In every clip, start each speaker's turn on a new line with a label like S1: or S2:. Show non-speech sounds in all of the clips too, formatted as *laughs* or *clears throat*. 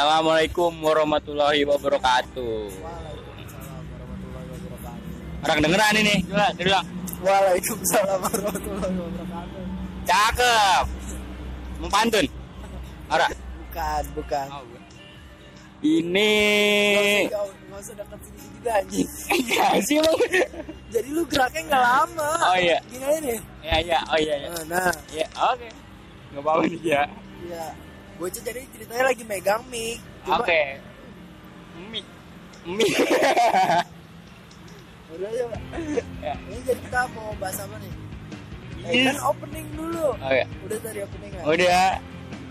S1: Assalamualaikum warahmatullahi wabarakatuh.
S2: Waalaikumsalam warahmatullahi wabarakatuh.
S1: Orang dengeran ini, coba dia
S2: Waalaikumsalam warahmatullahi wabarakatuh.
S1: Cakep. Mau pantun? Ora.
S2: Bukan, bukan.
S1: Ini
S2: Kau nggak usah dekat sini juga anjing.
S1: enggak sih.
S2: Jadi lu geraknya nggak lama.
S1: Oh iya.
S2: Gini aja nih.
S1: Ya ya, oh iya ya.
S2: Nah, Nah,
S1: Ya, oke. Enggak apa-apa nih ya.
S2: Ya. Bocah jadi ceritanya lagi megang mic.
S1: Oke. Mie. Mie. *laughs*
S2: Udah aja. Pak.
S1: Ya.
S2: Ini jadi kita mau bahas apa nih? Eh,
S1: Yes.
S2: kan opening dulu.
S1: Oh ya.
S2: Udah tadi opening kan?
S1: Udah.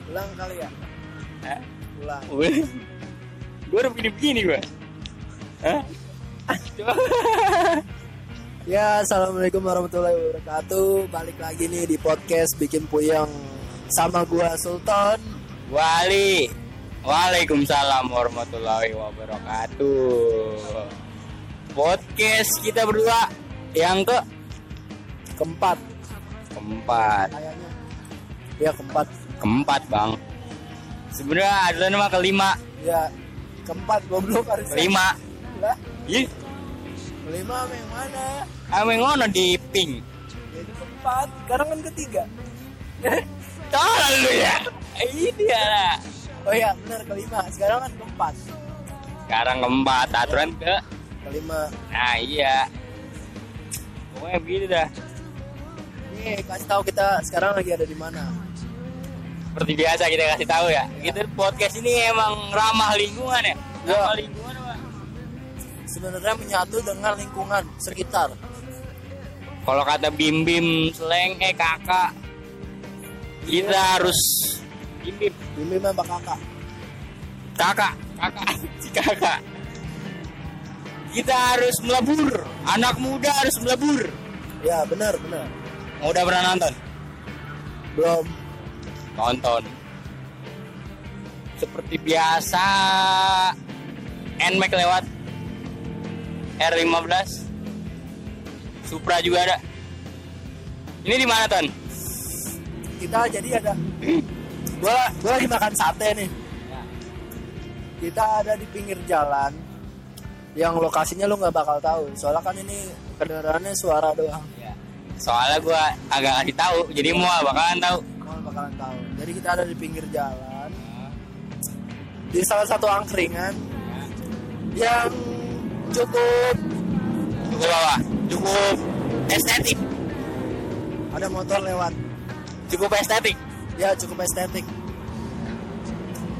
S2: Ulang kali ya?
S1: Eh,
S2: Ulang.
S1: Udah. Gue udah begini-begini gue. Hah? Coba. *laughs*
S2: Ya, assalamualaikum warahmatullahi wabarakatuh. Balik lagi nih di podcast bikin puyeng sama gua Sultan.
S1: Wali. Waalaikumsalam warahmatullahi wabarakatuh. Podcast kita berdua yang ke
S2: Keempat
S1: keempat.
S2: kayaknya. Ya keempat.
S1: Keempat, Bang. Sebenarnya ada nama kelima.
S2: Ya keempat goblok harusnya.
S1: Kelima.
S2: Lah,
S1: Ih,
S2: kelima yang mana?
S1: ame ngono di ping.
S2: Ya itu keempat. Sekarang kan ketiga.
S1: Tolong lu ya. Ini dia lah.
S2: oh ya benar kelima. Sekarang kan keempat.
S1: Sekarang keempat, aturan ke.
S2: Kelima.
S1: Nah, iya. Pokoknya begitu dah.
S2: Nih kasih tahu kita sekarang lagi ada di mana.
S1: Seperti biasa kita kasih tahu ya. Kita podcast ini emang ramah lingkungan ya.
S2: Ya.
S1: Ramah lingkungan apa?
S2: Sebenarnya menyatu dengan lingkungan sekitar.
S1: Kalau kata bim bim slang eh kakak kita harus bim bim
S2: sama kakak.
S1: kakak. Kakak. Si kakak. Kita harus melebur. Anak muda harus melebur.
S2: Ya benar benar.
S1: udah pernah nonton?
S2: Belum.
S1: nonton. Seperti biasa. NMAX lewat. R15 Supra juga ada. Ini di mana ton?
S2: Kita jadi ada. *clears throat* gua lagi makan sate nih. Kita ada di pinggir jalan yang lokasinya lu nggak bakal tahu. Soalnya kan ini kendaraannya suara doang.
S1: Ya. soalnya gua agak kasih tahu jadi mau bakalan tahu
S2: Mau bakalan tahu. Jadi kita ada di pinggir jalan di salah satu angkringan yang cukup
S1: cukup apa cukup estetik
S2: ada motor lewat.
S1: cukup estetik
S2: Ya cukup estetik.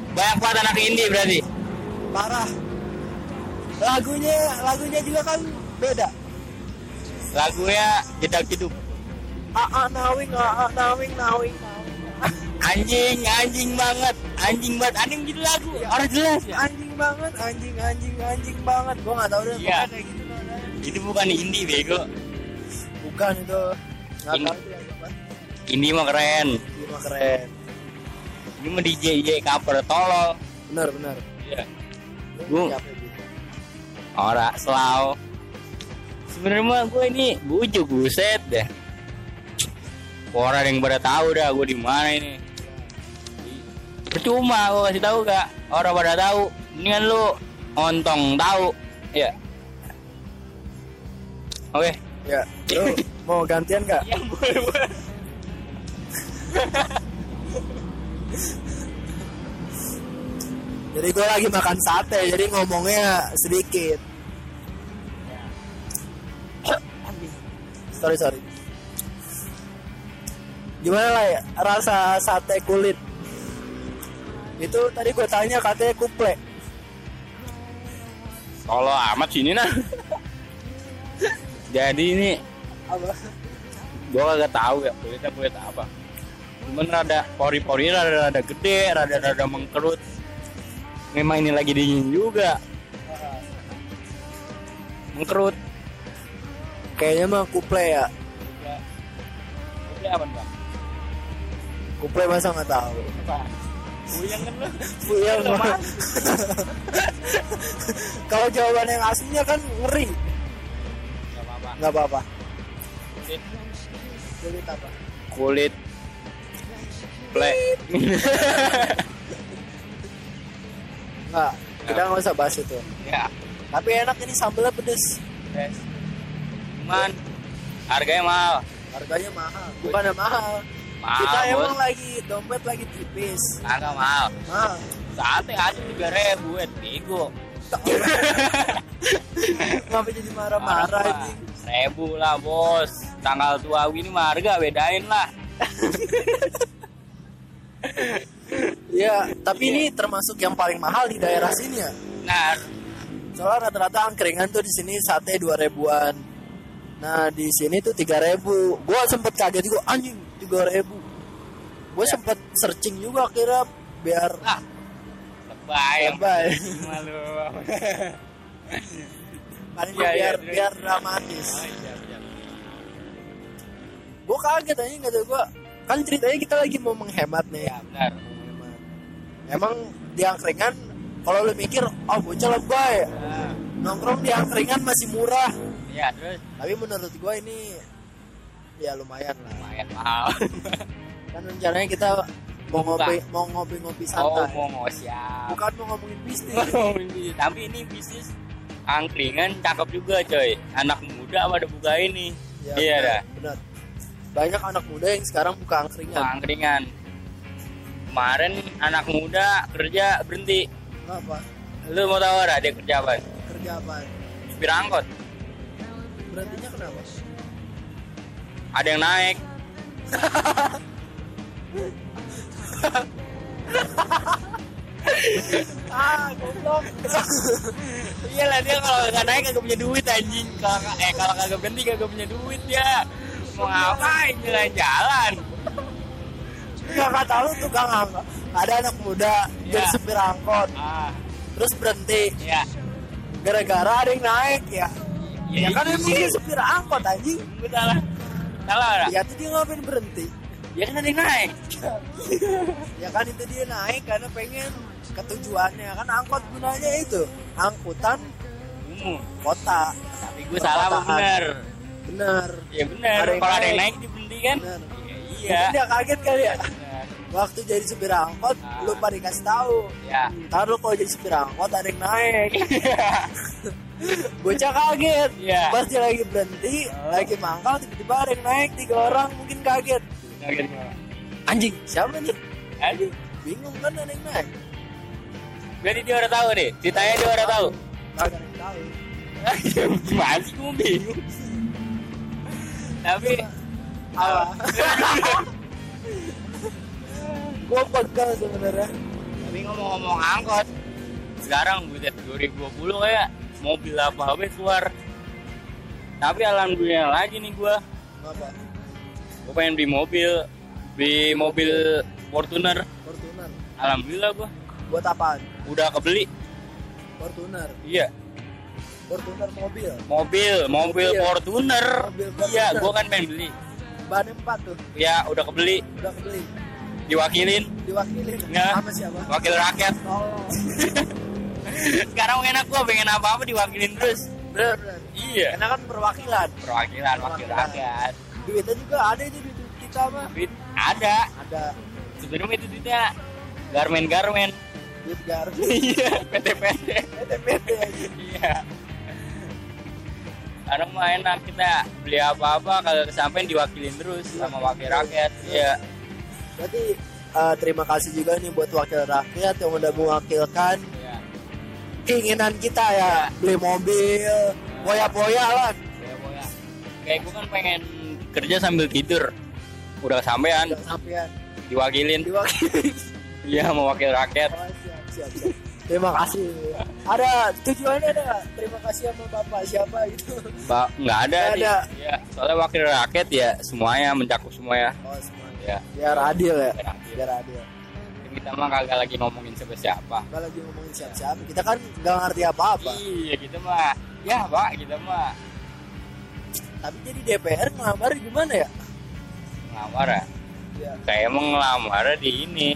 S1: banyak banget anak indie berarti
S2: Parah. Lagunya lagunya juga kan beda.
S1: lagunya jedak jeduk
S2: Aa nawing, aa nawing, nawing, nawing.
S1: anjing anjing banget anjing banget anjing gitu lagu orang jelas ya
S2: Anjing banget, anjing, anjing, anjing banget. Gua nggak tahu deh,
S1: Iya.
S2: pokoknya kayak gitu lah.
S1: itu bukan indie bego
S2: Bukan itu. Nggak
S1: Ini-
S2: tahu itu
S1: mah keren
S2: Keren.
S1: ini mah DJ DJ cover tolol
S2: Benar, benar.
S1: Iya.
S2: Gitu?
S1: ora slow sebenarnya mah gue ini bujuk buset deh. Orang yang pada tahu dah gue di mana ini. Percuma gue kasih tahu gak? Orang pada tahu. Mendingan lu ontong tahu. Ya oke.
S2: Ya, lu mau gantian nggak? *laughs*
S1: yang boleh boleh *laughs*
S2: Jadi gue lagi makan sate, jadi ngomongnya sedikit. sorry sorry. Gimana lah ya rasa sate kulit? Itu tadi gue tanya katanya kuple.
S1: kalau amat sini nah *laughs* jadi ini
S2: Apa?
S1: gue kagak tahu ya kulitnya kulit apa cuman rada pori-pori rada rada gede rada rada mengkerut memang ini lagi dingin juga mengkerut
S2: Kayaknya mah kuple ya.
S1: Ini apa bang?
S2: Kuple masa nggak tahu.
S1: Buyang kan lu?
S2: Puyeng. *laughs* Kalau jawaban yang aslinya kan ngeri.
S1: Gak apa-apa.
S2: Nggak apa-apa.
S1: Kulit
S2: apa?
S1: kulit plek.
S2: Enggak, kita nggak usah bahas itu.
S1: ya
S2: Tapi enak ini sambelnya pedes.
S1: yes. cuman harganya mahal
S2: Harganya mahal. Bukannya mahal.
S1: mahal
S2: kita
S1: bos
S2: emang lagi dompet lagi tipis.
S1: agak mahal
S2: Mahal.
S1: sate aja tiga ribu eh bego *laughs*
S2: Ngapain jadi marah-marah ini?
S1: Seribu lah bos Tanggal tua ini mah harga bedain lah *laughs*
S2: Iya, tapi ini termasuk yang paling mahal di daerah sini ya.
S1: Nah
S2: Soalnya rata-rata angkringan tuh di sini sate dua ribuan. Nah di sini tuh tiga ribu. Gua sempet kaget juga anjing tiga ribu. Gue
S1: Ya.
S2: sempet searching juga kira biar
S1: ah Lebay
S2: Lebay.
S1: Malu *laughs*
S2: paling
S1: iya,
S2: biar
S1: terus.
S2: biar dramatis.
S1: Oh, iya, iya.
S2: Gue kaget aja nggak tahu gue. Kan ceritanya kita lagi mau menghemat nih.
S1: Ya benar
S2: Menghemat. Emang di angkringan kalau lu mikir oh bocah lebay
S1: Nah,
S2: nongkrong di angkringan masih murah.
S1: Ya terus
S2: Tapi menurut gue ini ya lumayan lah.
S1: lumayan mahal *laughs*
S2: Kan rencananya kita mau ngopi mau ngopi-ngopi
S1: Oh
S2: santai.
S1: mau ngosiap
S2: Bukan *laughs* mau ngomongin bisnis.
S1: Tapi ini bisnis angkringan cakep juga coy Anak muda pada buka ini
S2: Ya,
S1: Iya
S2: benar,
S1: dah
S2: benar. Banyak anak muda yang sekarang buka angkringan.
S1: Buka angkringan Kemarin anak muda kerja berhenti
S2: Apa?
S1: Lu mau tahu ada dia kerja apa?
S2: Kerja apa?
S1: Supir angkot
S2: Berhentinya kenapa?
S1: Ada yang naik
S2: ah, goblok.
S1: Iya lah dia kalau nggak naik kagak punya duit anjing. Kalau eh kalau kagak berhenti kagak punya duit ya. Mau ngapain jalan-jalan?
S2: Enggak kata lu tukang angkot. Ada anak muda jadi
S1: Ya.
S2: supir angkot,
S1: Ah,
S2: terus berhenti
S1: ya.
S2: gara-gara ada yang naik ya. Ya, kan emang
S1: iya.
S2: dia supir angkot anjing.
S1: Salah. Salah lah.
S2: Ya tuh dia ngapain berhenti?
S1: Ya kan ada yang naik. *laughs*
S2: Ya kan itu dia naik karena pengen ke tujuannya kan angkot gunanya itu angkutan
S1: Umum.
S2: kota.
S1: Tapi gue salah bener?
S2: Bener.
S1: Ya
S2: yang
S1: Kalau ada yang
S2: naik.
S1: diberhenti kan? Ya,
S2: Mungkin
S1: iya.
S2: dia kaget kali ya. Waktu jadi supir angkot,
S1: Ah.
S2: lupa dikasih tahu.
S1: Ya.
S2: Ntar lu kalau jadi supir angkot ada yang naik. *laughs* Bocah kaget.
S1: Iya.
S2: Pas dia lagi berhenti, lagi mangkal tiba-tiba ada yang naik tiga orang mungkin kaget.
S1: Kaget.
S2: Anjing, siapa nih?
S1: Aduh.
S2: Bingung kan ada yang naik.
S1: Berarti dia udah tahu deh. Ceritanya dia udah tahu.
S2: Ada yang tahu.
S1: Gimana sih gue bingung. Tapi
S2: Apa? Gua pegal sebenarnya.
S1: Tapi ngomong-ngomong angkot, sekarang gue lihat 2020 kayak mobil apa apa keluar. Tapi alhamdulillah lagi nih gue,
S2: Apa?
S1: gue pengen beli mobil, beli mobil Fortuner.
S2: Fortuner.
S1: Alhamdulillah gue
S2: Buat apaan?
S1: udah kebeli.
S2: Fortuner.
S1: Iya,
S2: Fortuner mobil.
S1: mobil, mobil
S2: Mobil.
S1: Fortuner. Iya, gue kan pengen beli.
S2: Ban empat tuh.
S1: Ya udah kebeli,
S2: Udah kebeli.
S1: diwakilin,
S2: Diwakilin
S1: Nggak.
S2: sama siapa?
S1: wakil rakyat.
S2: Oh. *laughs*
S1: Sekarang enak gue pengen apa-apa diwakilin terus.
S2: Bener, bener.
S1: Iya,
S2: Karena kan perwakilan.
S1: perwakilan wakil rakyat.
S2: Duitnya juga ada itu di duit kita mah.
S1: Duit ada,
S2: Ada
S1: sebenarnya itu duitnya garmen-garmen
S2: duit gar. *laughs*
S1: iya PT-PT *laughs*
S2: PT-PT
S1: iya sekarang mah enak kita beli apa-apa kalau kesampaian diwakilin terus sama wakil rakyat iya.
S2: Berarti eh, terima kasih juga nih buat wakil rakyat yang udah mewakilkan
S1: iya.
S2: keinginan kita ya beli mobil, boya-boya lah.
S1: ya pokoknya kayak gue kan pengen kerja sambil tidur. Udah kesampaian.
S2: Udah sampean
S1: diwakilin.
S2: Diwakili.
S1: iya wakil rakyat.
S2: Oh, siap, siap, siap. Terima kasih. Ada tujuannya ada nggak? Terima kasih sama bapak siapa gitu.
S1: Ba nggak ada
S2: Nggak ada.
S1: ya soalnya wakil rakyat ya semuanya mencakup semua ya
S2: Oh semuanya.
S1: ya
S2: Biar adil ya.
S1: biar adil.
S2: Biar adil.
S1: kita mah kagak lagi ngomongin siapa siapa
S2: Nggak lagi ngomongin siapa-siapa. Kita kan nggak ngerti apa-apa.
S1: Iya kita mah ya pak kita mah
S2: Tapi jadi DPR ngelamar gimana ya?
S1: ngelamar ya.
S2: Ya.
S1: Kayak emang ngelamar di ini.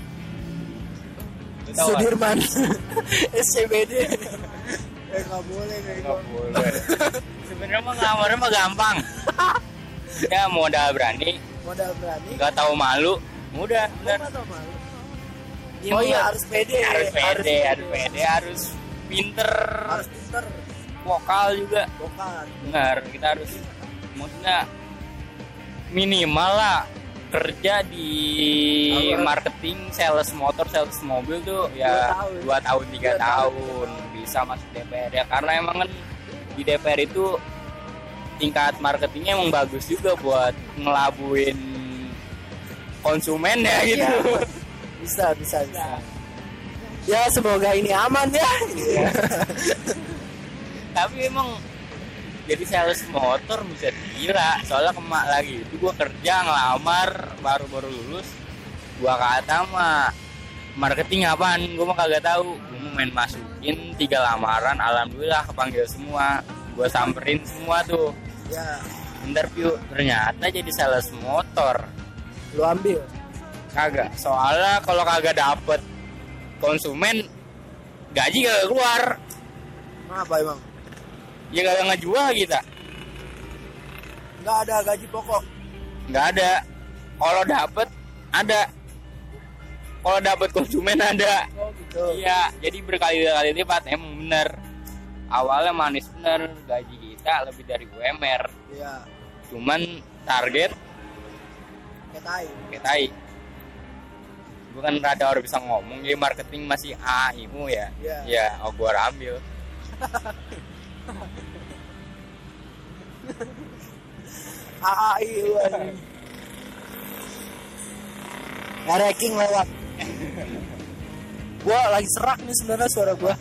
S2: Sudirman. *laughs* SCBD eh nggak boleh
S1: Nggak
S2: gitu.
S1: boleh. Sebenarnya mah ngelamarnya mah gampang. ya modal berani,
S2: modal berani?
S1: Nggak tahu malu, mudah
S2: tahu malu. Oh iya harus pede
S1: harus pede harus pede harus pinter.
S2: Harus pinter.
S1: Vokal juga.
S2: Bukan
S1: benar kita harus maksudnya minimal lah kerja di marketing sales motor sales mobil tuh ya
S2: Dua tahun.
S1: tiga
S2: tahun.
S1: tahun bisa masuk DPR ya karena emang kan di DPR itu tingkat marketingnya emang bagus juga buat ngelabuin konsumen ya gitu
S2: Iya. bisa bisa bisa ya semoga ini aman ya *laughs*
S1: tapi emang jadi sales motor bisa gila soalnya kemak lagi. Itu gua kerja ngelamar baru baru lulus gua kata mah marketing apaan? Gua mah kagak tahu. Gua mau main masukin tiga lamaran alhamdulillah kepanggil semua. Gua samperin semua tuh.
S2: Ya.
S1: Interview. Ternyata jadi sales motor.
S2: Lu ambil?
S1: Kagak. Soalnya kalau kagak dapet konsumen gaji kagak keluar.
S2: Kenapa emang
S1: ya kagak ngejual kita
S2: nggak ada gaji pokok.
S1: Nggak ada. Kalau dapet ada. Kalau dapet konsumen ada.
S2: Oh gitu.
S1: Iya jadi berkali-kali lipat emang bener. Awalnya manis bener gaji kita lebih dari UMR
S2: iya.
S1: Cuman target
S2: kayak tai.
S1: kayak tai. Gue kan rada orang bisa ngomong jadi marketing masih AI mu ya.
S2: Iya.
S1: ya oh gue ambil *laughs*
S2: Nggak ranking lewat. Gua lagi serak nih sebenarnya suara gua.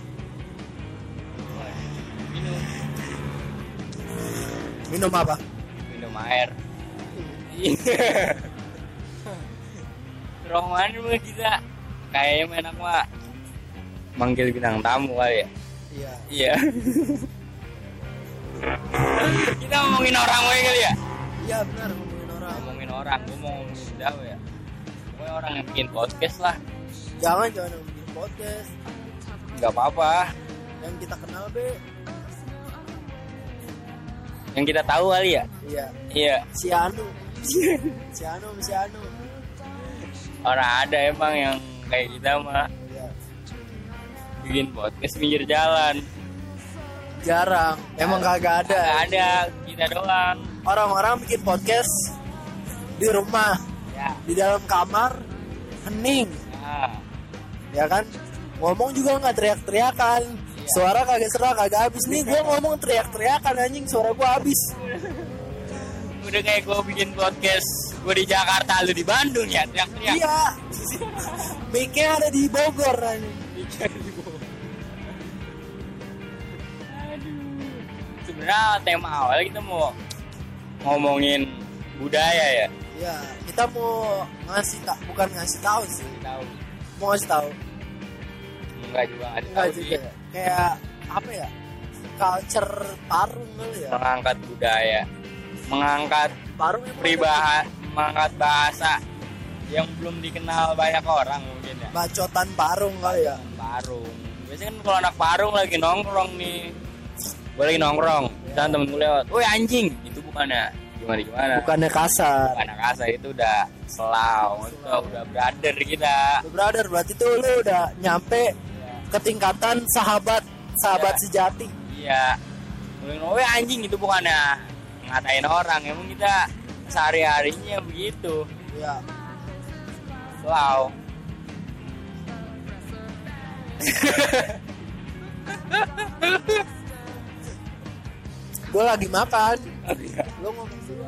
S1: Minum
S2: apa?
S1: Minum air. Roh mana mah kita. Kayaknya enak mah manggil bintang tamu kali ya?
S2: Iya.
S1: Iya kita ngomongin orang aja kali ya?
S2: Iya benar ngomongin orang.
S1: Ngomongin orang gue mau ngomongin siapa ya. Pokoknya orang yang bikin podcast lah.
S2: Jangan jangan yang bikin podcast.
S1: Nggak apa-apa.
S2: Yang kita kenal be.
S1: Yang kita tahu kali ya?
S2: Iya.
S1: Iya.
S2: Si Anu. *laughs* Si Anu si Anu.
S1: Orang ada emang yang kayak kita mah
S2: iya.
S1: Bikin podcast pinggir jalan
S2: jarang. Emang kagak ada.
S1: Ada. Kita doang.
S2: Orang-orang bikin podcast di rumah
S1: ya.
S2: di dalam kamar hening.
S1: Nah,
S2: ya kan? Ngomong juga nggak teriak-teriakan. Suara kagak serak kagak habis. Nih gue *laughs* ngomong teriak-teriakan anjing. Suara gue habis. *laughs*
S1: Udah kayak gue bikin podcast gue di Jakarta lu di Bandung ya. Teriak-teriak.
S2: Iya. *laughs* Mic-nya ada di Bogor anjing
S1: sebenarnya tema awal kita mau ngomongin budaya ya.
S2: Ya kita mau ngasih tak bukan ngasih tahu sih.
S1: Tahu.
S2: Mau ngasih tahu.
S1: Enggak juga nggak
S2: enggak
S1: tahu
S2: juga
S1: sih
S2: ya. kayak apa ya culture parung kali ya.
S1: Mengangkat budaya. Mengangkat
S2: parung emang ada
S1: pribah mengangkat bahasa yang belum dikenal banyak orang mungkin ya.
S2: Bacotan parung kali ya.
S1: Parung biasanya kan kalau anak parung lagi nongkrong nih gue lagi nongkrong dan temen gue lewat woi anjing! Itu bukannya gimana gimana?
S2: Bukannya kasar.
S1: Anak asa itu udah selau. Udah udah brother kita.
S2: Brother berarti tuh lu udah nyampe ke tingkatan sahabat sahabat
S1: Ya.
S2: sejati.
S1: Iya. Gue woi anjing! Itu bukannya ngatain orang emang kita sehari harinya begitu.
S2: Ya
S1: selau *laughs*
S2: gue lagi makan lu ngomong dulu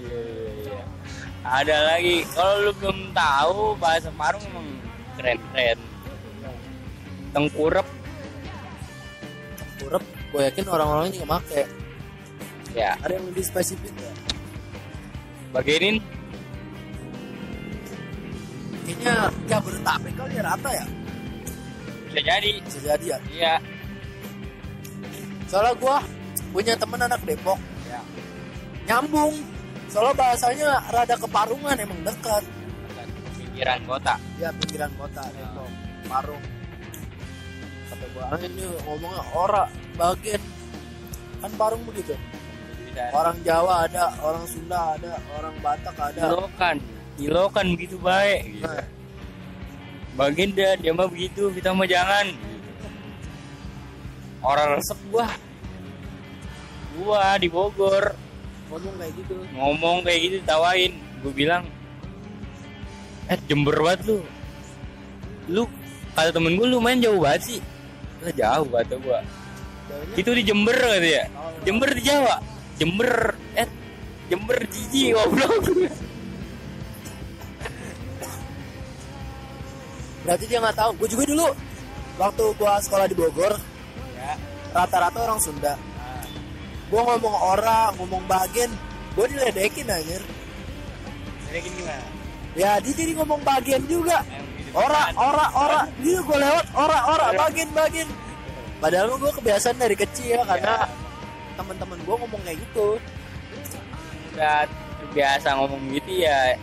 S1: Iya, iya, iya. Ada lagi, kalau lu belum tahu bahasa Parung emang keren-keren. Tengkurep,
S2: kurep gue yakin orang-orang juga make
S1: ya.
S2: ada yang lebih spesifik ya
S1: Bagianin,
S2: kayaknya Jabodetabek kali ya rata ya
S1: bisa jadi.
S2: bisa jadi ya
S1: Iya.
S2: soalnya gue punya temen anak Depok.
S1: Ya.
S2: nyambung. Soalnya bahasanya rada keparungan emang dekat.
S1: Pikiran kota.
S2: ya pinggiran kota Depok. Parung. Kata "Ah, ini ngomongnya ora bagian. Kan Parung begitu. Orang Jawa ada orang Sunda ada orang Batak ada.
S1: Ilokan, ilokan begitu baik. Gitu.
S2: Nah,
S1: baginda dia mah begitu kita mah jangan. Orang resep gua gua di Bogor.
S2: Ngomong kayak gitu.
S1: Ngomong kayak gitu tawain gue bilang eh Jember banget lu. Lu kata temen gue lu main jauh banget sih. Lah jauh kata gua.
S2: Jauhnya,
S1: itu di Jember kata ya
S2: oh,
S1: Jember di Jawa. Jember eh Jember jiji goblok
S2: berarti dia nggak tahu. Gue juga dulu waktu gua sekolah di Bogor
S1: ya.
S2: rata-rata orang Sunda gue ngomong orang ngomong bagian gue diledekin anjir.
S1: Gini gimana?
S2: Ya dia jadi ngomong bagian juga. Ora ora ora. Dia gue lewat. Ora ora. Bagian bagian. Padahal gue kebiasaan dari kecil karena teman-teman gue ngomong kayak gitu.
S1: Udah terbiasa ngomong gitu ya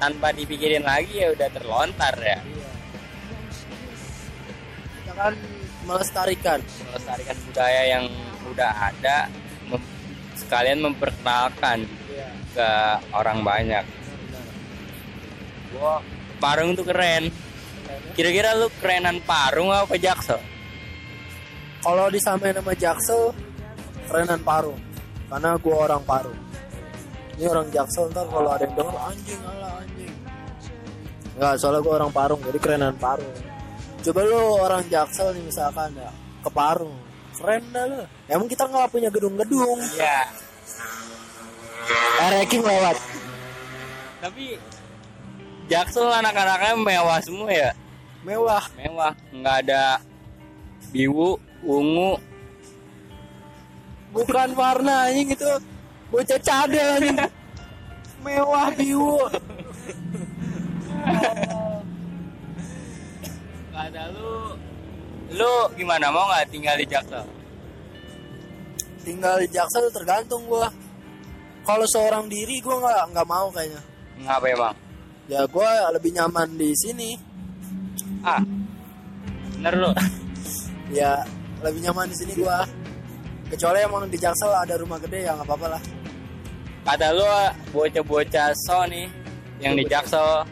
S1: tanpa dipikirin lagi ya udah terlontar ya.
S2: Kita kan melestarikan.
S1: Melestarikan budaya yang udah ada mem- sekalian memperkenalkan ke orang banyak. Gua parung tuh keren. Kira-kira lu kerenan parung apa jaksel?
S2: Kalau disamain sama Jaksel kerenan Parung. Karena gue orang Parung. Ini orang Jaksel ntar kalau ada yang denger anjing ala anjing. Enggak, soalnya gue orang Parung jadi kerenan Parung. Coba lu orang Jaksel nih misalkan ya ke Parung keren dah lu. Emang kita nggak punya gedung-gedung.
S1: Ya
S2: Ereking lewat.
S1: Tapi jaksel anak-anaknya mewah semua ya?
S2: Mewah.
S1: Mewah. Nggak ada biwu ungu.
S2: Bukan warna anjing itu bocah cadel anjing. *laughs* Mewah biu
S1: kata lu lu gimana? Mau nggak tinggal di jaksel?
S2: Tinggal di Jaksel tergantung gua. Kalau seorang diri gua nggak nggak mau kayaknya.
S1: Ngapa emang
S2: ya gua lebih nyaman di sini.
S1: Ah bener lu.
S2: Ya lebih nyaman di sini gua. Kecuali emang di Jaksel ada rumah gede ya nggak apa-apa lah.
S1: Kata lu bocah-bocah so nih yang di jaksel.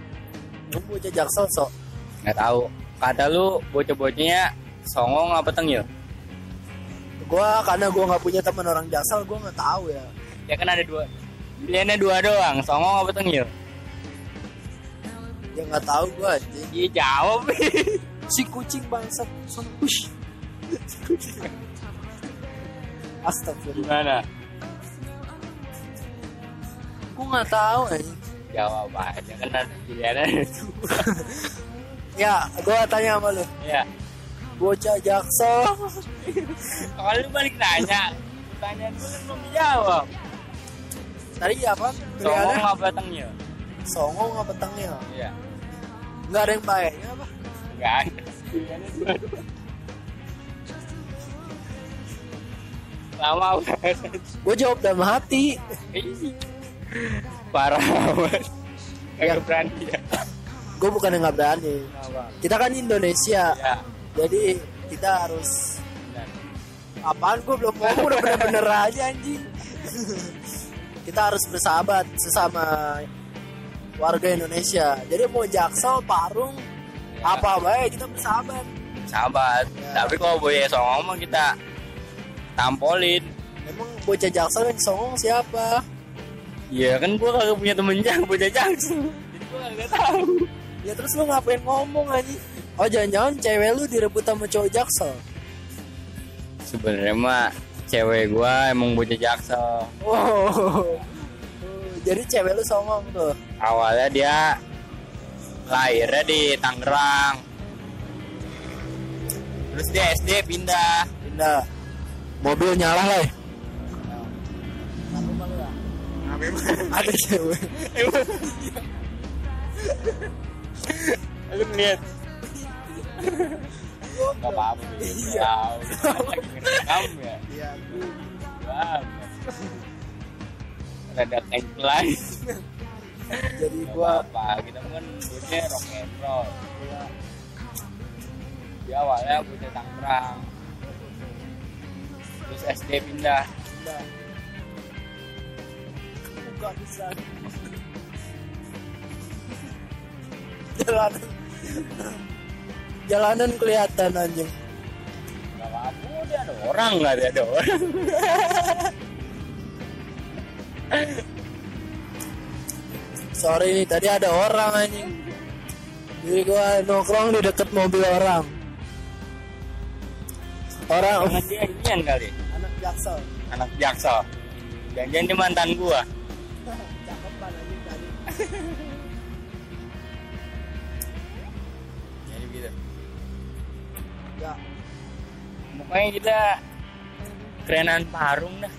S2: Bocah Jaksel sok
S1: nggak tahu. Kata lu bocah-bocahnya songong apa tengil
S2: gua karena gua nggak punya teman orang Jaksel gua nggak tahu ya.
S1: Ya kan ada dua pilihannya dua doang songong apa tengil
S2: ya? Nggak tahu gua anjing.
S1: Iya jawab. *laughs*
S2: Si kucing bangsat si kucing. Astagfirullah.
S1: Gimana?
S2: Gua nggak tahu anjing.
S1: Jawab aja kan ada pilihannya. Dua. *laughs*
S2: ya gua tanya sama lu.
S1: Ya
S2: bocah Jaksel
S1: kalau lu balik nanya pertanyaan kan belum dijawab.
S2: Tadi apa?
S1: Songong
S2: pilihannya?
S1: apa tengil
S2: songong apa tengil
S1: iya.
S2: Nggak ada yang baiknya apa?
S1: Nggak ada. Pilihannya dua. Dua lama
S2: gue jawab dalam hati.
S1: Parah banget.
S2: Ya.
S1: Kagak berani ya
S2: gue bukan yang nggak berani. Kita kan Indonesia.
S1: Ya
S2: jadi kita harus
S1: benar.
S2: apaan gue belum ngomong udah bener-bener aja anjing. *laughs* Kita harus bersahabat sesama warga Indonesia. Jadi mau Jaksel Parung
S1: Ya.
S2: apa baik kita bersahabat.
S1: Sahabat.
S2: Ya.
S1: tapi kalau boya songong mah kita tampolin.
S2: Emang bocah Jaksel yang songong siapa?
S1: Iya kan gua kagak punya temen jang bocah jaksel jadi gua kagak tahu
S2: ya terus lu ngapain ngomong anjing oh jangan-jangan cewek lu direbut sama cowok Jaksel
S1: sebenarnya mah cewek gua emang bocah jaksel
S2: oh jadi cewek lu songong tuh
S1: awalnya dia lahirnya di Tangerang terus dia SD pindah
S2: pindah mobil nyala lah ada cewek
S1: lu Gak apa-apa
S2: Iya.
S1: Tahu. Lagi ngerekam ya
S2: iya
S1: Wah, Rada tengklay
S2: jadi
S1: Gak
S2: gua
S1: apa kita kan dulunya rock and roll. Dia awalnya bocah Tangerang. Terus SD pindah
S2: pindah. Buka bisa. Jalan Jalanan kelihatan anjing.
S1: Gak apa dia ada orang nggak ada ada orang.
S2: Sorry nih tadi ada orang anjing. Jadi gua nongkrong di deket mobil orang. Orang
S1: dia inian kali,
S2: anak jaksel.
S1: anak jaksa. Jangan-jangan dia mantan gua. *laughs*
S2: Cakepan anjing tadi. *laughs*
S1: Pokoknya kita kerenan parung dah.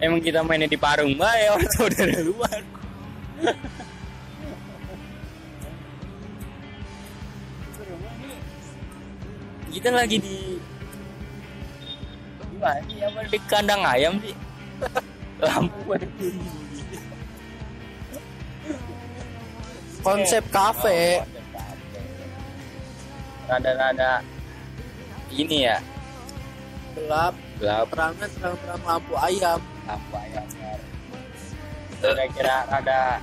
S1: Emang kita mainnya di parung mbak ya atau dari luar. kita lagi di di mana sih? Apa di kandang ayam sih? *laughs* Lampu
S2: konsep kafe.
S1: Oh, konsep kafe. Rada-rada ini ya
S2: gelap,
S1: gelap
S2: terangan terang-terang lampu ayam.
S1: lampu ayam kira-kira rada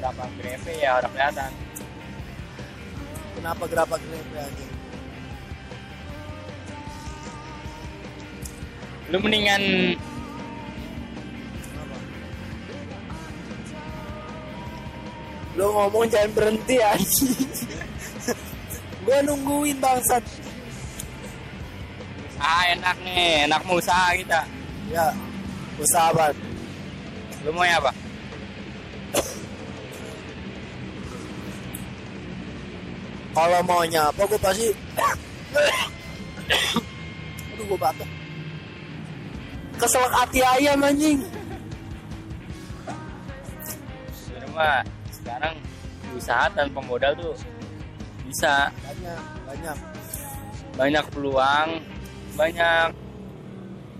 S1: berapa grepe ya orang kelihatan
S2: Kenapa gerabak grepe anjing?
S1: lu mendingan
S2: Kenapa? Lu ngomong jangan berhenti anjing. *laughs* Gua nungguin bangsat.
S1: ah enak nih enak mau usaha kita
S2: Ya, usahabat.
S1: lu mau apa
S2: Kalau maunya apa gue pasti Aduh gue batuk Keselak hati ayam anjing
S1: sebenarnya mah sekarang usaha tanpa modal tuh bisa.
S2: Banyak, banyak.
S1: Banyak peluang banyak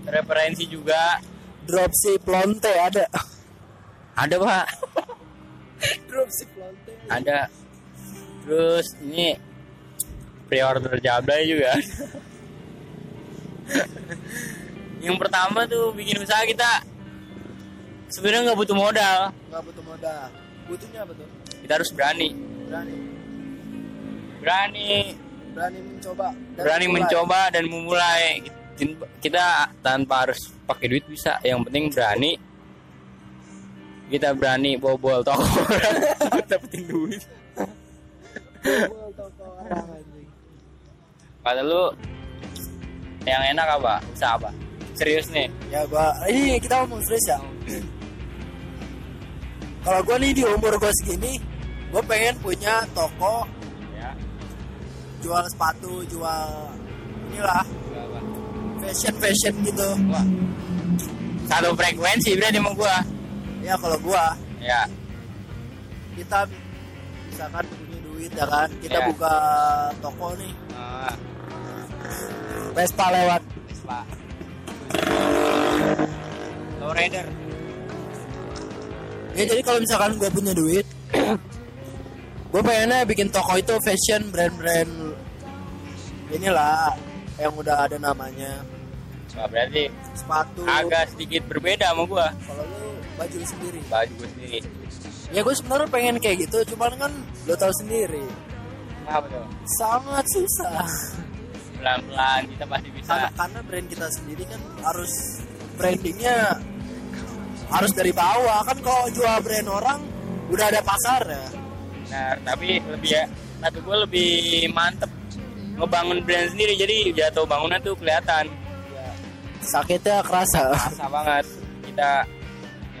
S1: referensi juga.
S2: Dropship lonte ada.
S1: Ada pak. *laughs*
S2: Dropship lonte
S1: ada. Terus ini pre-order jablay juga. *laughs* Yang pertama tuh bikin usaha kita. Sebenarnya nggak butuh modal.
S2: Gak butuh modal. Butuhnya apa tuh?
S1: kita harus berani.
S2: Berani
S1: berani.
S2: Berani mencoba dan
S1: berani
S2: memulai.
S1: mencoba dan memulai. Kita tanpa harus pakai duit bisa. Yang penting berani. Kita berani bobol toko. *laughs* Dapetin duit.
S2: Bobol toko orang anjing.
S1: Kata lu yang enak apa? Usaha apa? Serius nih.
S2: Ya gua Ini kita ngomong serius ya. Kalau gua nih di umur gua segini Gua pengen punya toko Jual sepatu Jual Inilah Fashion fashion gitu.
S1: Wah. satu frekuensi berarti sama gua.
S2: Ya kalau gua.
S1: Ya
S2: Kita Misalkan punya duit ya kan? Kita
S1: Ya.
S2: buka toko nih.
S1: Ah,
S2: Vespa lewat.
S1: Vespa. Lowrider
S2: Ya jadi kalau misalkan gue punya duit Gue pengennya bikin toko itu fashion brand-brand Inilah Yang udah ada namanya.
S1: Wah, berarti
S2: Sepatu.
S1: agak sedikit berbeda sama gua.
S2: Kalau lu baju sendiri?
S1: Baju gua sendiri.
S2: Ya gue sebenarnya pengen kayak gitu Cuman kan lo tahu sendiri.
S1: Apa tuh?
S2: Sangat susah.
S1: Pelan-pelan kita pasti bisa.
S2: Karena, karena brand kita sendiri kan harus Brandingnya Harus dari bawah. Kan kalau jual brand orang Udah ada pasar ya
S1: Nah, tapi lebih ya, kata gue lebih mantep ngebangun brand sendiri. Jadi jatuh bangunan tuh kelihatan.
S2: Ya, Sakitnya kerasa
S1: Rasa banget kita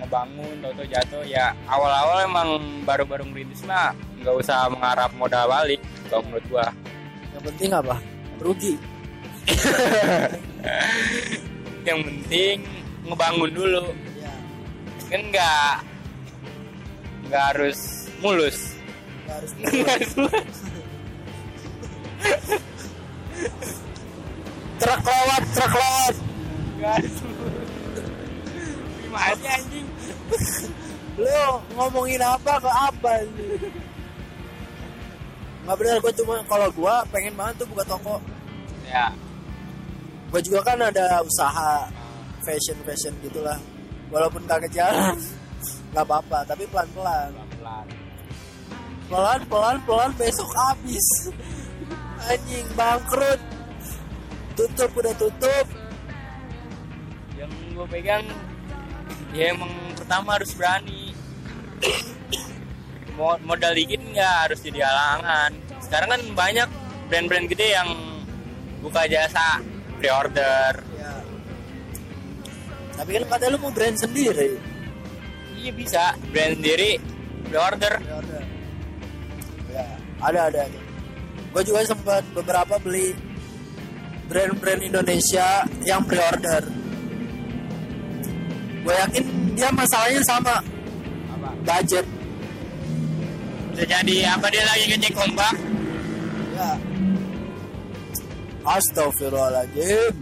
S1: ngebangun, toto jatuh ya. Awal-awal emang baru-baru merintis mah nggak usah mengharap modal balik. Kalau menurut gua,
S2: Yang penting apa? Rugi *laughs*
S1: yang penting ngebangun dulu.
S2: Ya
S1: Kan nggak nggak harus mulus.
S2: Nggak harus *laughs*
S1: mulus. *laughs*
S2: truk lewat truk lewat.
S1: Gimana sih anjing?
S2: lu ngomongin apa ke apa ini nggak benar gue cuma kalau gue pengen banget tuh buka toko.
S1: Ya.
S2: gue juga kan ada usaha fashion fashion gitulah. Walaupun kagak jalan *laughs* nggak apa-apa tapi pelan pelan
S1: pelan-pelan
S2: pelan pelan pelan besok habis anjing bangkrut. Tutup udah tutup.
S1: Yang gue pegang ya emang pertama harus berani. Mo- modal dikit nggak harus jadi halangan. Sekarang kan banyak brand-brand gede yang buka jasa pre-order.
S2: Ya. tapi kan katanya lu mau brand sendiri.
S1: Iya bisa. Brand sendiri pre-order.
S2: Pre-order. ya ada ada gue juga sempat beberapa beli brand-brand Indonesia yang pre-order. Gue yakin dia masalahnya sama.
S1: Apa?
S2: Budget.
S1: Bisa jadi apa dia lagi ngecek ombak
S2: ya. Astagfirullahaladzim.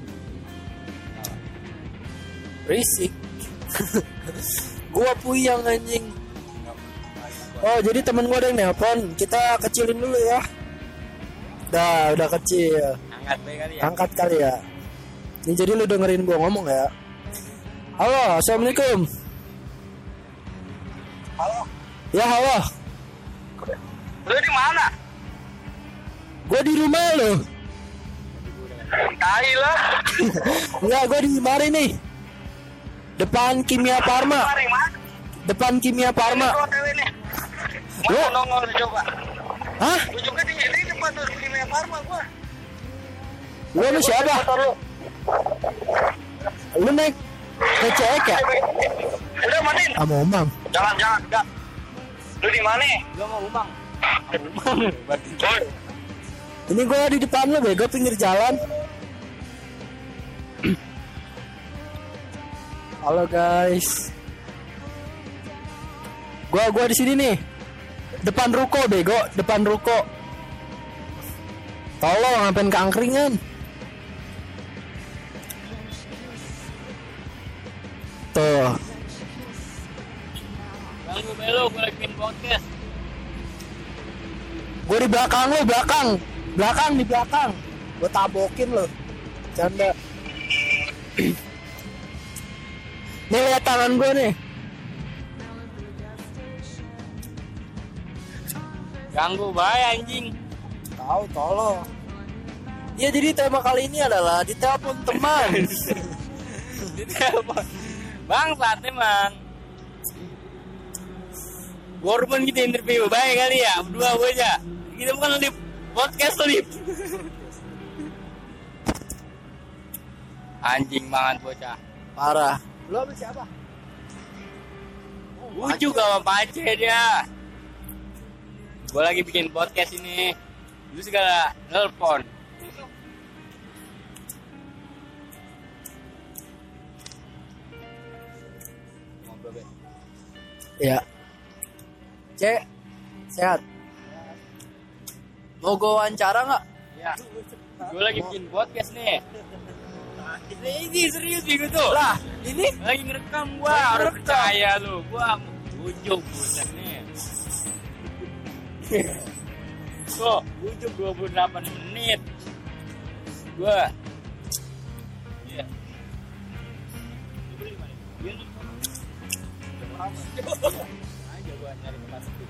S2: Risik. *laughs* Gua puyang anjing. Oh jadi temen gua ada yang nelpon. Kita kecilin dulu ya Udah, udah kecil.
S1: Angkat kali ya.
S2: Angkat kali ya. Ini jadi lu dengerin gua ngomong ya? Halo, Assalamualaikum.
S1: Halo.
S2: Ya halo.
S1: Lu di mana?
S2: Gua di rumah lo
S1: tai lah.
S2: Enggak, gua di mari nih. Depan Kimia Farma
S1: mana
S2: Depan Kimia Farma
S1: ini
S2: Lu,
S1: nongol coba
S2: hah?
S1: lu juga di ini depan tuh kimia farma gua.
S2: Lu lu siapa? Lu. Naik TCX ya?
S1: udah matiin
S2: Sama Omang
S1: jangan jangan udah lu di mana? Gua mau umang.
S2: Ini gue di depan lu bego pinggir jalan. Halo guys. Gua gua di sini nih Depan ruko bego Depan ruko Tolong ngapain keangkringan Tuh
S1: ganggu belo lagi bikin podcast
S2: Gue di belakang lo, belakang. Belakang di belakang. Gue tabokin lo. Canda. *clears throat* nih lihat tangan gue nih.
S1: Ganggu bae anjing
S2: Tahu tolong. Ya jadi tema kali ini adalah ditelepon teman. *laughs*
S1: di telepon bang saat emang Walaupun kita interview baik kali ya berdua gue aja kita bukan lip podcast lip anjing banget bocah
S2: Parah. Lo sama siapa?
S1: Ujuk sama Pace dia gue lagi bikin podcast ini lu segala nelpon.
S2: Ya. Cek. Sehat. Mau gue wawancara nggak?
S1: Ya, gue lagi bikin podcast nih. Ini serius nih gue tuh.
S2: Lah, ini
S1: Lagi ngerekam gua, harus percaya lu. Gua ujuk buset nih. Tuh, ujuk 28 menit. Gua Iya. Iya, lu. Aja gua nyari tempat sepi.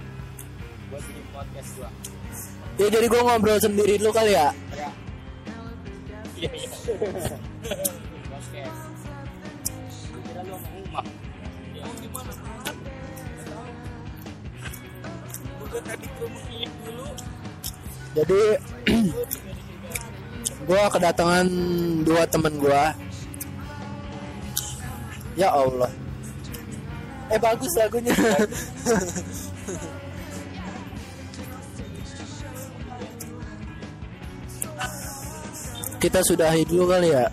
S1: Buat bikin podcast gua.
S2: ya jadi gue ngobrol sendiri dulu kali ya.
S1: Ya. Iya, iya. Podcast. Gua kira lu sama Umar. Ya, gimana? Tadi ke rumah dulu.
S2: Jadi *clears throat* gue kedatangan dua temen gue. Ya Allah. Eh bagus lagunya. *laughs* Kita sudahi dulu kali. Ya,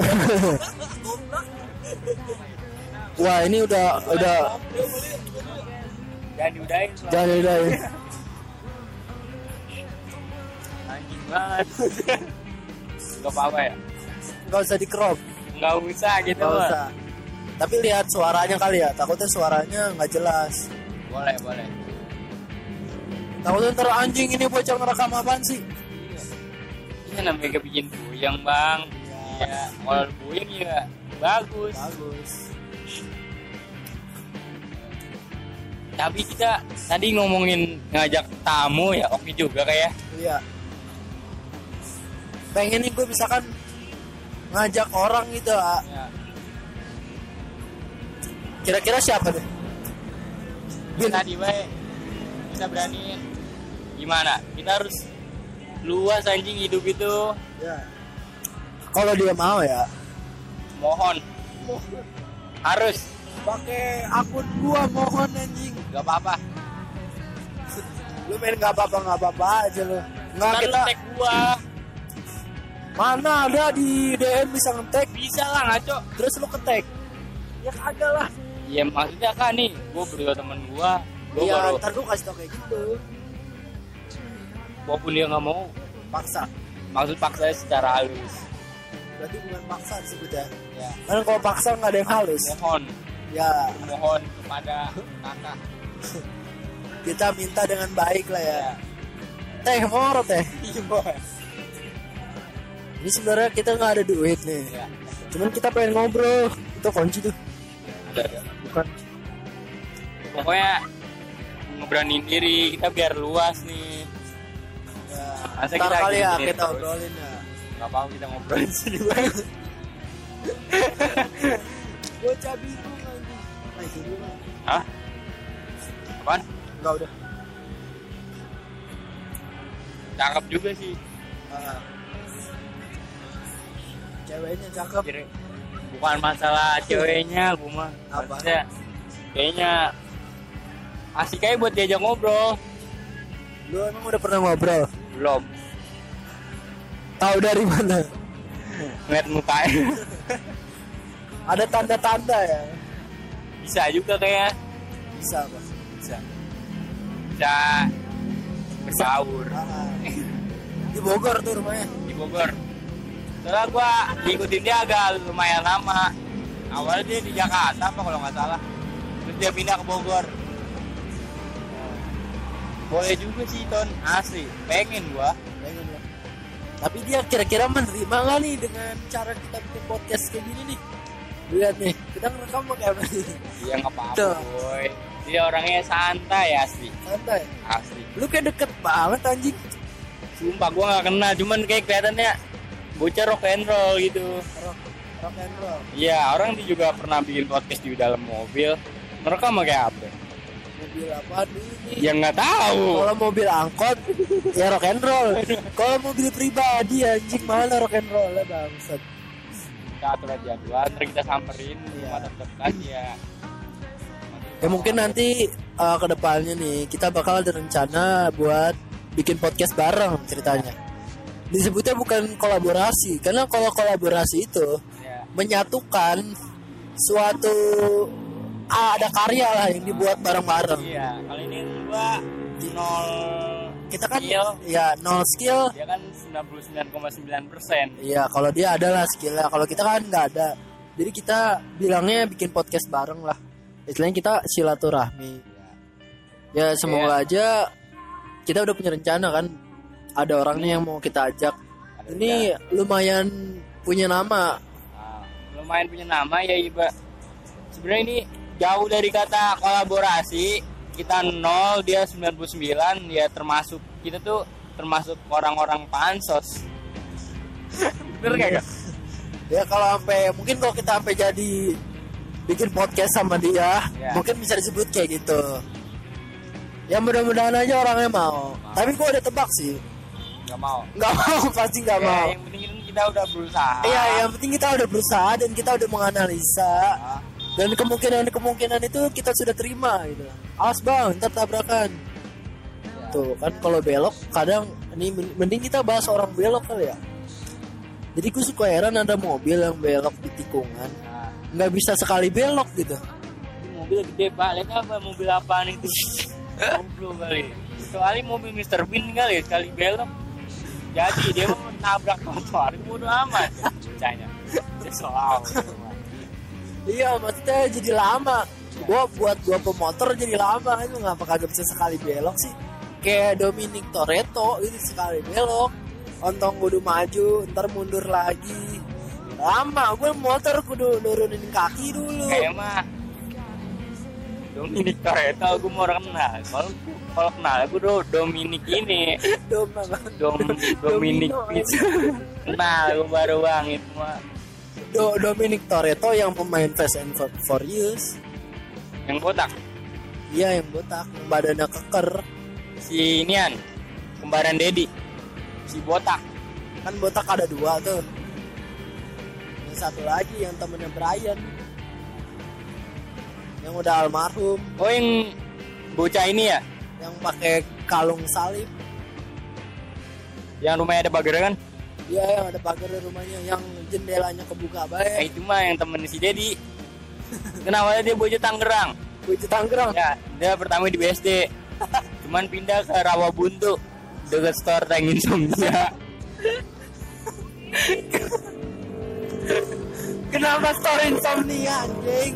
S2: *laughs* Wah ini udah udah
S1: Jangan diudahin.
S2: Jangan udah
S1: Anjing banget. Gak apa-apa ya?
S2: nggak usah di crop
S1: Gak usah gitu.
S2: nggak usah. Tapi lihat suaranya kali ya. Takutnya suaranya nggak jelas.
S1: Boleh, boleh.
S2: Takutnya ntar anjing ini bocah ngerekam apaan sih?
S1: Ini namanya kebikin puyeng, Bang.
S2: Ya,
S1: ya kalau puing ya bagus.
S2: Bagus.
S1: Tapi kita tadi ngomongin ngajak tamu ya oke juga kayak
S2: iya. Pengen nih gue misalkan ngajak orang gitu
S1: ya.
S2: kira-kira siapa deh? Bin.
S1: tadi baik kita berani. Gimana? Kita harus luas anjing hidup itu.
S2: Ya kalau dia mau ya.
S1: Mohon. Harus.
S2: Pakai akun gua mohon anjing.
S1: Gak apa-apa.
S2: Lu main nggak apa-apa nggak apa-apa aja lu. Nggak kita
S1: tag gua.
S2: Mana ada di DM bisa ngetek
S1: bisa lah ngaco
S2: terus lu ketek ya kagak lah.
S1: Ya maksudnya kan nih gua berdua temen gua. Gua
S2: iya
S1: baru
S2: ntar gua kasih tau kayak gitu.
S1: Walaupun dia nggak mau.
S2: Paksa.
S1: Maksud paksa secara halus
S2: berarti bukan paksa disebutnya
S1: ya?
S2: Karena kalau paksa nggak ada yang halus
S1: mohon.
S2: Ya.
S1: Mohon kepada kakak. *laughs*
S2: Kita minta dengan baik lah ya.
S1: Ya.
S2: Teh mau teh.
S1: Iya
S2: ini sebenarnya kita nggak ada duit nih.
S1: Ya
S2: cuman kita pengen ngobrol. Itu kunci tuh.
S1: Ada
S2: bukan.
S1: Pokoknya ngeberaniin diri. Kita biar luas nih.
S2: Ya,
S1: Masa
S2: ntar
S1: kita
S2: kali ya kita obrolin ya
S1: nggak apa kita ngobrol di *laughs* sini bang.
S2: Gue cabi bingung itu dulu
S1: hah? Apaan?
S2: Nggak udah.
S1: Cakep juga sih.
S2: Ah. ceweknya cakep.
S1: Bukan masalah ceweknya gue mah.
S2: Apa?
S1: Maksudnya, kayaknya asik aja buat diajak ngobrol.
S2: Lu emang udah pernah ngobrol?
S1: Belum
S2: tahu dari mana?
S1: Ngeliat mukanya
S2: ada tanda-tanda ya?
S1: Bisa juga kayak
S2: bisa pak
S1: bisa. Bisa. Berbaur
S2: Ah. di Bogor tuh rumahnya.
S1: Di Bogor. Soalnya gua ngikutin dia agak lumayan lama. Awalnya dia di Jakarta apa kalau nggak salah. Terus dia pindah ke Bogor. Boleh juga sih ton. Asli. Pengen gua.
S2: Tapi dia kira-kira menerima nggak nih dengan cara kita bikin podcast kayak gini nih? Lihat nih kita ngerekam pakai apa nih
S1: dia nggak apa-apa boy. Dia orangnya santai asli.
S2: Santai?
S1: Asli.
S2: Lu kayak deket banget anjing.
S1: Sumpah gua nggak kenal cuman kayak kelihatannya bocah rock and roll gitu.
S2: Rock rock and roll.
S1: Iya, orang dia juga pernah bikin podcast di dalam mobil. Mereka kayak apa?
S2: Mobil apa ini
S1: Ya nggak tahu.
S2: kalau mobil angkot ya rock and roll kalau mobil pribadi anjing mana rock and roll lah bangsat
S1: Kita atur aja jadwal, ntar kita samperin
S2: Iya.
S1: rumah terdekat ya.
S2: ya mungkin nanti uh, ke depannya nih kita bakal ada rencana buat bikin podcast bareng ceritanya disebutnya bukan kolaborasi karena kalau kolaborasi itu
S1: Ya.
S2: menyatukan suatu ada karya lah yang dibuat bareng-bareng
S1: Iya, kali ini gua nol
S2: kita kan
S1: skill,
S2: ya nol skill
S1: dia kan 99,9 persen.
S2: Iya, kalau dia ada lah skillnya. Kalau kita kan nggak ada. Jadi kita bilangnya bikin podcast bareng lah. Istilahnya kita silaturahmi. Ya semoga aja kita udah punya rencana kan. Ada orang nih yang mau kita ajak. Ini lumayan punya nama.
S1: Nah, lumayan punya nama ya Iba. Sebenarnya ini jauh dari kata kolaborasi. Kita nol, dia 99, ya termasuk kita tuh termasuk orang-orang pansos. Bener gak? Kak?
S2: Ya kalau sampai mungkin kalau kita sampai jadi bikin podcast sama dia,
S1: Ya.
S2: mungkin bisa disebut kayak gitu. Ya mudah-mudahan aja orangnya mau. Tapi gua udah tebak sih.
S1: Gak mau.
S2: Nggak mau, *laughs* pasti nggak
S1: Ya,
S2: mau.
S1: yang penting kita udah berusaha.
S2: Iya, yang penting kita udah berusaha dan kita udah menganalisa
S1: Ah,
S2: dan kemungkinan-kemungkinan itu kita sudah terima gitu. Awas bang, ntar tabrakan.
S1: ya.
S2: Tuh kan kalau belok kadang ini men- mending kita bahas orang belok kali ya. Jadi gue suka heran ada mobil yang belok di tikungan
S1: Nah,
S2: nggak bisa sekali belok gitu.
S1: mobil gede pak, lihat apa mobil apaan *laughs* itu? Goblok kali. Kecuali mobil Mr. Bean kali sekali belok. Jadi dia mau nabrak motor, bodo amat. Bacanya. Dia soal.
S2: Iya maksudnya jadi lama. Gua buat gua pemotor jadi lama itu ngapa kagak bisa sekali belok sih? Kayak Dominic Toretto itu sekali belok, ontong kudu maju, ntar mundur lagi. lama gue motor kudu nurunin kaki dulu
S1: kayak mah Dominic Toretto gue mau kenal kalau kalau kenal gue do Dominic ini *laughs*
S2: Dom?
S1: Dom Dominic
S2: Domino,
S1: kenal gue baru bang itu mah
S2: Do Dominic Toretto yang pemain Fast and Fu- Furious.
S1: Yang botak?
S2: Iya yang botak. Yang badannya keker.
S1: Si inian kembaran Dedi si botak.
S2: Kan botak ada dua tuh. Yang satu lagi yang temennya Brian. Yang udah almarhum.
S1: Oh yang bocah ini ya?
S2: Yang pakai kalung salib.
S1: Yang rumahnya ada pagar kan
S2: Iya yang ada pagar di rumahnya yang jendelanya kebuka
S1: nah,
S2: baik.
S1: itu mah yang temen si Dedi *laughs* kenapa dia bocah Tangerang
S2: Bocah Tangerang.
S1: ya dia pertama di BSD *laughs* cuman pindah ke Rawabuntu deket store tank insomnia *laughs*
S2: Kenapa store insomnia anjing?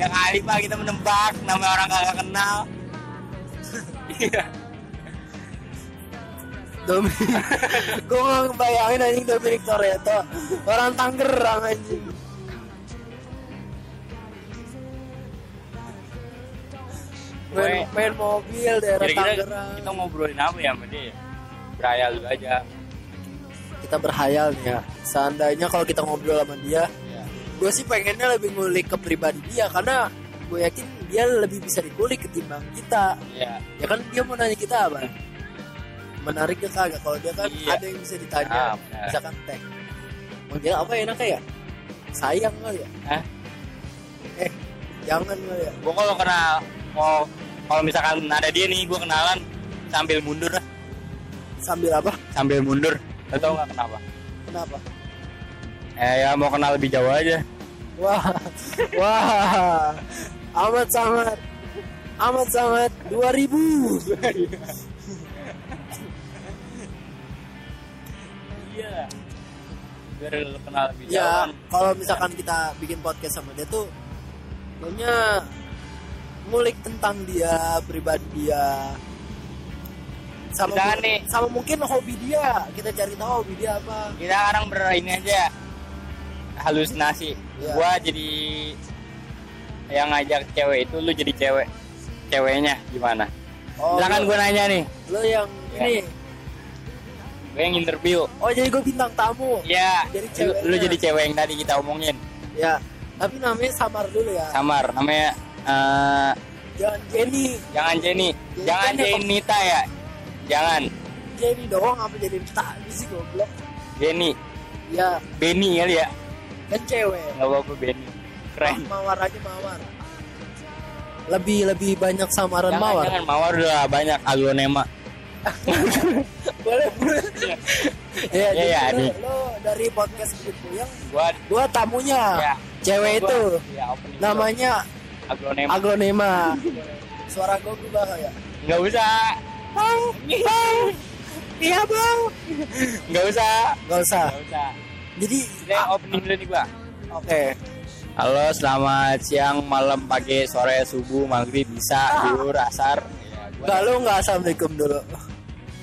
S1: ya kali pak kita menebak nama orang kagak kenal iya
S2: Dominic. *laughs* Gue gak ngebayangin anjing Dominic Toretto. Orang Tangerang anjing. Main, main mobil daerah Tangerang.
S1: kita ngobrolin apa ya sama dia berayal dulu aja
S2: Kita berhayal nih ya. Seandainya kalau kita ngobrol sama dia,
S1: ya.
S2: gue sih pengennya lebih ngulik ke pribadi dia karena gue yakin dia lebih bisa dikulik ketimbang kita.
S1: ya
S2: Ya kan dia mau nanya kita apa? Menarik gak kagak? Kalau dia kan
S1: Iya.
S2: ada yang bisa ditanya,
S1: Ah,
S2: misalkan tag. Manggil apa enaknya ya? Sayang kali ya?
S1: Hah?
S2: Eh, jangan kali ya?
S1: gue kalau kenal mau kalau misalkan ada dia nih gue kenalan sambil mundur lah
S2: Sambil apa?
S1: sambil mundur Lo tau nggak kenapa
S2: Kenapa?
S1: eh ya mau kenal lebih jauh aja
S2: Wah, wah, amat sangat, amat sangat 2000. *laughs*
S1: iya biar kenal lebih jauh
S2: Ya, kalau misalkan kita bikin podcast sama dia tuh, kayaknya ngulik tentang dia, pribadi dia, sama
S1: Misalkan
S2: mu-
S1: nih.
S2: sama mungkin hobi dia. Kita cari tahu hobi dia apa.
S1: kita sekarang ber ini aja halusinasi
S2: Iya.
S1: gua jadi yang ngajak cewek itu lu jadi cewek ceweknya gimana
S2: Oh,
S1: silakan
S2: lu-
S1: gue nanya nih
S2: Lo yang
S1: Ya.
S2: ini.
S1: Gue yang interview
S2: Oh, jadi gue bintang tamu.
S1: ya
S2: Jadi
S1: lu, lu jadi cewek yang tadi kita omongin
S2: Ya, tapi namanya samar dulu ya.
S1: samar namanya eh,
S2: Jangan Jenny.
S1: jangan Jenny
S2: Jenny
S1: jangan
S2: apa?
S1: Jenita ya jangan
S2: Jenny doang apa jadi tadi sih goblok.
S1: Jenny
S2: Ya,
S1: Benny kali ya
S2: kan cewek.
S1: nggak apa-apa Benny keren
S2: Mawar aja mawar. Lebih lebih banyak samaran
S1: jangan,
S2: mawar.
S1: jangan mawar udah banyak aglonema
S2: boleh boleh. ya,
S1: Iya,
S2: jadi
S1: iya,
S2: lo,
S1: nih.
S2: lo dari podcast Bukit Puyeng,
S1: gua
S2: gua tamunya.
S1: ya
S2: Cewek
S1: gua-
S2: itu
S1: ya,
S2: namanya
S1: gua. aglonema
S2: aglonema. Suara gue berubah ya?
S1: nggak usah
S2: Bang, bang. Iya bang.
S1: nggak usah
S2: Gak usah.
S1: nggak usah
S2: Jadi,
S1: Ini opening dulu nih gua
S2: oke.
S1: Halo, selamat siang, malam, pagi, sore, subuh, maghrib, bisa, zuhur, asar. Ya, gua-
S2: Gak lu nggak assalamualaikum dulu.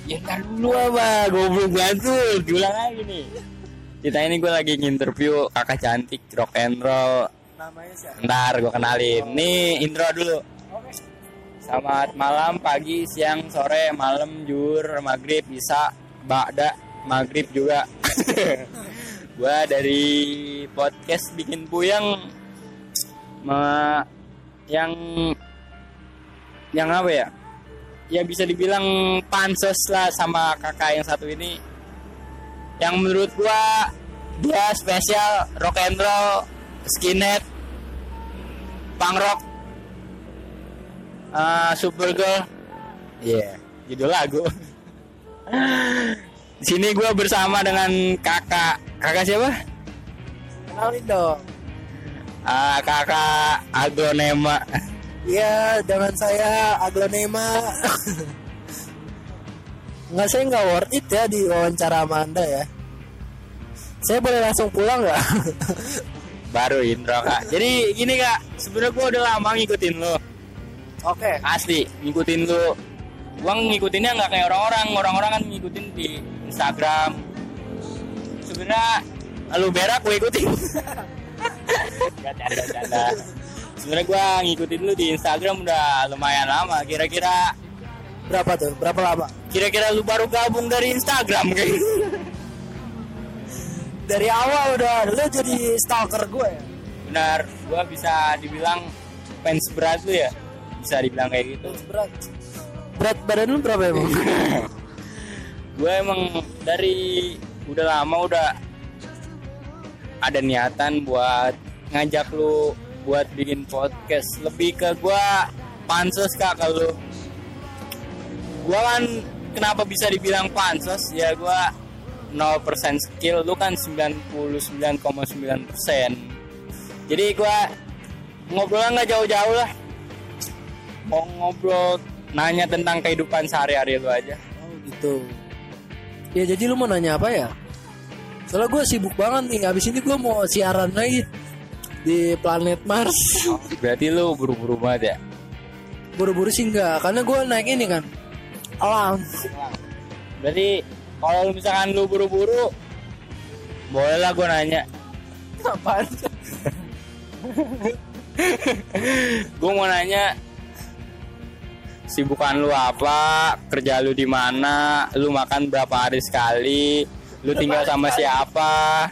S1: Ya ntar dulu apa, goblok banget. Diulang lagi nih. Kita ini gue lagi nginterview kakak cantik rock and roll.
S2: Namanya siapa?
S1: Ntar gue kenalin. Nih intro dulu.
S2: Oke.
S1: Selamat malam, pagi, siang, sore, malam, juhur, maghrib, bisa, ba'da, maghrib juga. *laughs* gua dari podcast bikin puyeng yang yang apa ya? Ya bisa dibilang pansos lah sama kakak yang satu ini. Yang menurut gua dia spesial rock and roll, skinhead, punk rock, uh, Supergirl. Iya, judul lagu. *laughs* Di sini gue bersama dengan kakak. Kakak siapa?
S2: Kenalin dong.
S1: Ah, kakak Aglonema.
S2: Iya, dengan saya aglonema. Nggak saya nggak worth it ya di wawancara sama anda ya. Saya boleh langsung pulang nggak?
S1: Baru intro kak. Jadi gini kak, sebenarnya gue udah lama ngikutin lo.
S2: Oke.
S1: Asli, ngikutin lo. Gua ngikutinnya nggak kayak orang-orang. Orang-orang kan ngikutin di Instagram sebenarnya lu berak gue ikutin *laughs* Gak canda canda sebenarnya gue ngikutin lu di Instagram udah lumayan lama. Kira-kira
S2: berapa tuh? Berapa lama?
S1: kira-kira lu baru gabung dari Instagram kayak *laughs* gitu.
S2: dari awal udah lu jadi stalker gue ya?
S1: Benar. Gue bisa dibilang fans berat lu ya? Bisa dibilang kayak gitu.
S2: Berat. Berat badan lu berapa emang? *laughs*
S1: Gue emang dari udah lama udah ada niatan buat ngajak lu buat bikin podcast. Lebih ke gue pansos kak kalau gue kan kenapa bisa dibilang pansos ya gue 0% skill. Lu kan 99,9% jadi gue ngobrolnya nggak jauh-jauh lah. Mau ngobrol nanya tentang kehidupan sehari-hari lu aja.
S2: Oh gitu. Ya jadi lu mau nanya apa ya? Soalnya gue sibuk banget nih. Abis ini gue mau siaran lagi di planet Mars.
S1: Berarti lu buru-buru banget ya?
S2: Buru-buru sih enggak karena gue naik ini kan. Alam.
S1: Berarti kalau misalkan lu buru-buru boleh lah gue nanya.
S2: Apaan?
S1: Gue mau nanya sibukan lu apa? Kerja lu di mana? Lu makan berapa hari sekali? Lu tinggal sama siapa?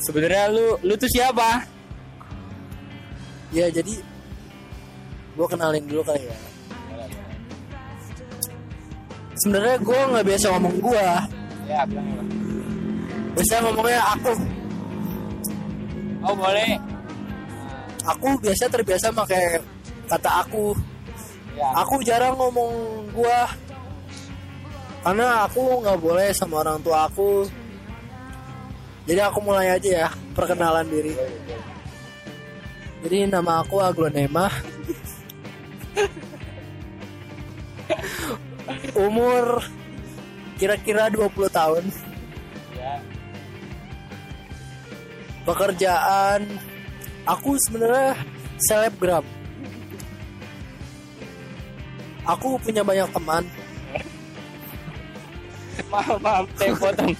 S1: Sebenarnya lu lu tuh siapa
S2: ya jadi gue kenalin dulu kali ya. Sebenarnya gue nggak biasa ngomong gue
S1: ya bilang
S2: biasanya ngomongnya aku.
S1: Oh boleh.
S2: Aku biasa terbiasa pakai kata aku.
S1: Ya.
S2: Aku jarang ngomong gua. Karena aku nggak boleh sama orang tua aku. Jadi aku mulai aja ya perkenalan diri jadi nama aku Aglonema umur kira-kira 20 tahun.
S1: Ya.
S2: Pekerjaan aku sebenarnya selebgram. Aku punya banyak teman.
S1: Maaf maaf saya potong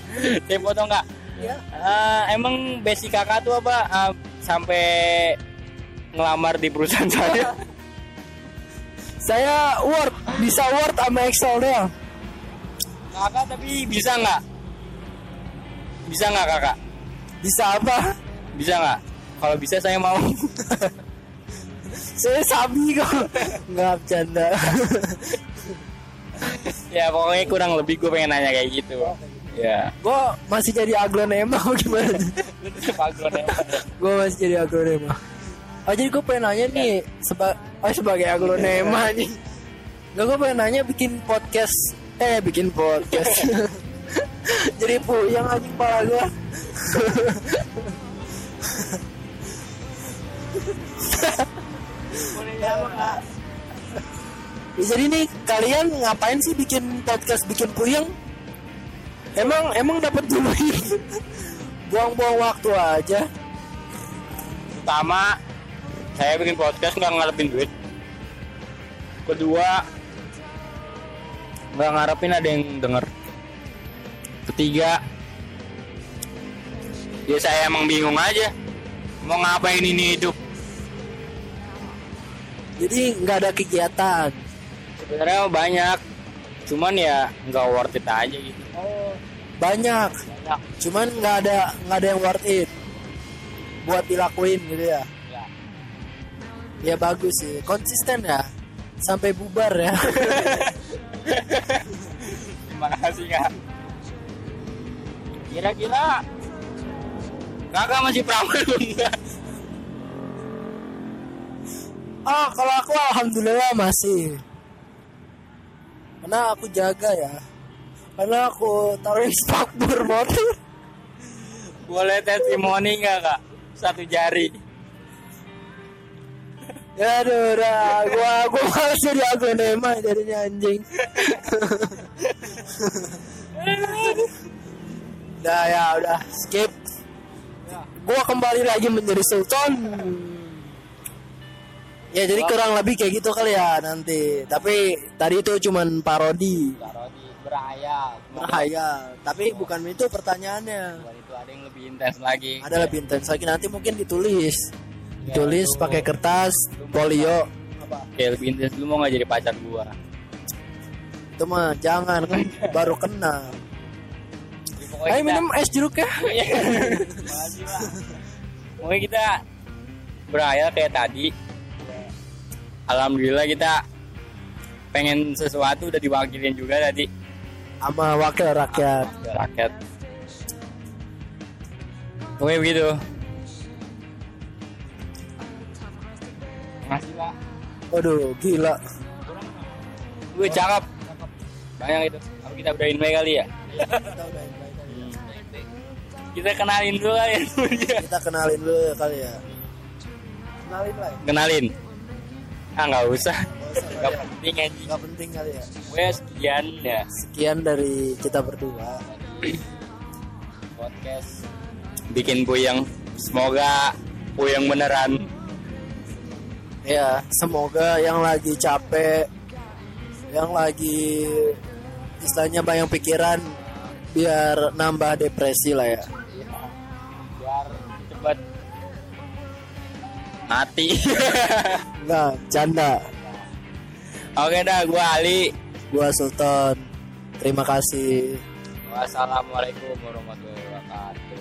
S1: saya potong kak.
S2: Ya
S1: Eh, emang basic kakak tuh apa? Eh, sampai ngelamar di perusahaan saya.
S2: Saya Word bisa Word sama Excel doang
S1: kakak tapi bisa nggak? Bisa nggak kakak?
S2: Bisa apa?
S1: Bisa nggak? Kalau bisa saya mau. *laughs*
S2: Saya sabi kok. Nggak bercanda. *laughs*
S1: Ya pokoknya kurang lebih gue pengen nanya kayak gitu. Ya.
S2: Gue masih jadi aglonema *laughs* gimana? Gue masih jadi aglonema oh jadi gue pengen nanya nih seba oh, sebagai aglonema *laughs* nih Gak gue pengen nanya bikin podcast eh bikin podcast *laughs* jadi puyeng aja kepala gue Ya, *laughs* jadi nih kalian ngapain sih bikin podcast bikin puyeng? Emang emang dapat duit? Buang-buang waktu aja.
S1: pertama saya bikin podcast nggak ngarepin duit. Kedua nggak ngarepin ada yang denger. Ketiga ya saya emang bingung aja. Mau ngapain ini hidup?
S2: Jadi nggak ada kegiatan.
S1: sebenarnya banyak. Cuman ya nggak worth it aja gitu.
S2: Banyak,
S1: banyak.
S2: Cuman nggak ada nggak ada yang worth it buat dilakuin gitu ya.
S1: Ya
S2: bagus sih, konsisten ya. Sampai bubar ya.
S1: Terima kasih kak. Kira-kira kakak masih perawan belum enggak?
S2: oh, kalau aku alhamdulillah masih. Karena aku jaga ya. Karena aku taruhin spakbor motor.
S1: Boleh testimoni nggak kak? Satu jari.
S2: Ya aduh, udah gua gua malas jadi aglonema jadinya anjing. udah ya udah skip. Gua kembali lagi menjadi sultan. Ya jadi kurang lebih kayak gitu kali ya nanti. Tapi tadi itu cuman parodi.
S1: Parodi. berhayal Semoga
S2: berhayal tapi bukan itu pertanyaannya
S1: bukan itu ada yang lebih intens lagi
S2: ada lebih intens lagi nanti mungkin ditulis
S1: Lu-
S2: pakai kertas polio
S1: kayak lebih intens lu mau nggak jadi pacar gua
S2: itu mah jangan kan baru kenal ayo minum es jeruk ya
S1: Pak. Pokoknya kita berhayal kayak tadi. Alhamdulillah kita pengen sesuatu udah diwakilin juga tadi
S2: sama wakil rakyat
S1: rakyat. Pokoknya begitu. Makasih pak.
S2: waduh gila
S1: Gue cakep. Banyak itu. Apa kita udahin baik kali ya? Kita kenalin dulu kali ya.
S2: kita kenalin dulu ya kali ya kenalin lah ya?
S1: kenalin. Ah nggak usah.
S2: Nggak ya.
S1: penting aja.
S2: nggak penting kali ya
S1: Gue sekian ya
S2: sekian dari kita berdua
S1: podcast bikin puyeng. Semoga puyeng beneran.
S2: Ya semoga yang lagi capek yang lagi istilahnya banyak pikiran biar nambah depresi lah ya
S1: Biar cepet mati.
S2: Enggak, *laughs* canda.
S1: Oke dah, gue Ali.
S2: Gua Sultan. Terima kasih.
S1: Wassalamualaikum warahmatullahi wabarakatuh.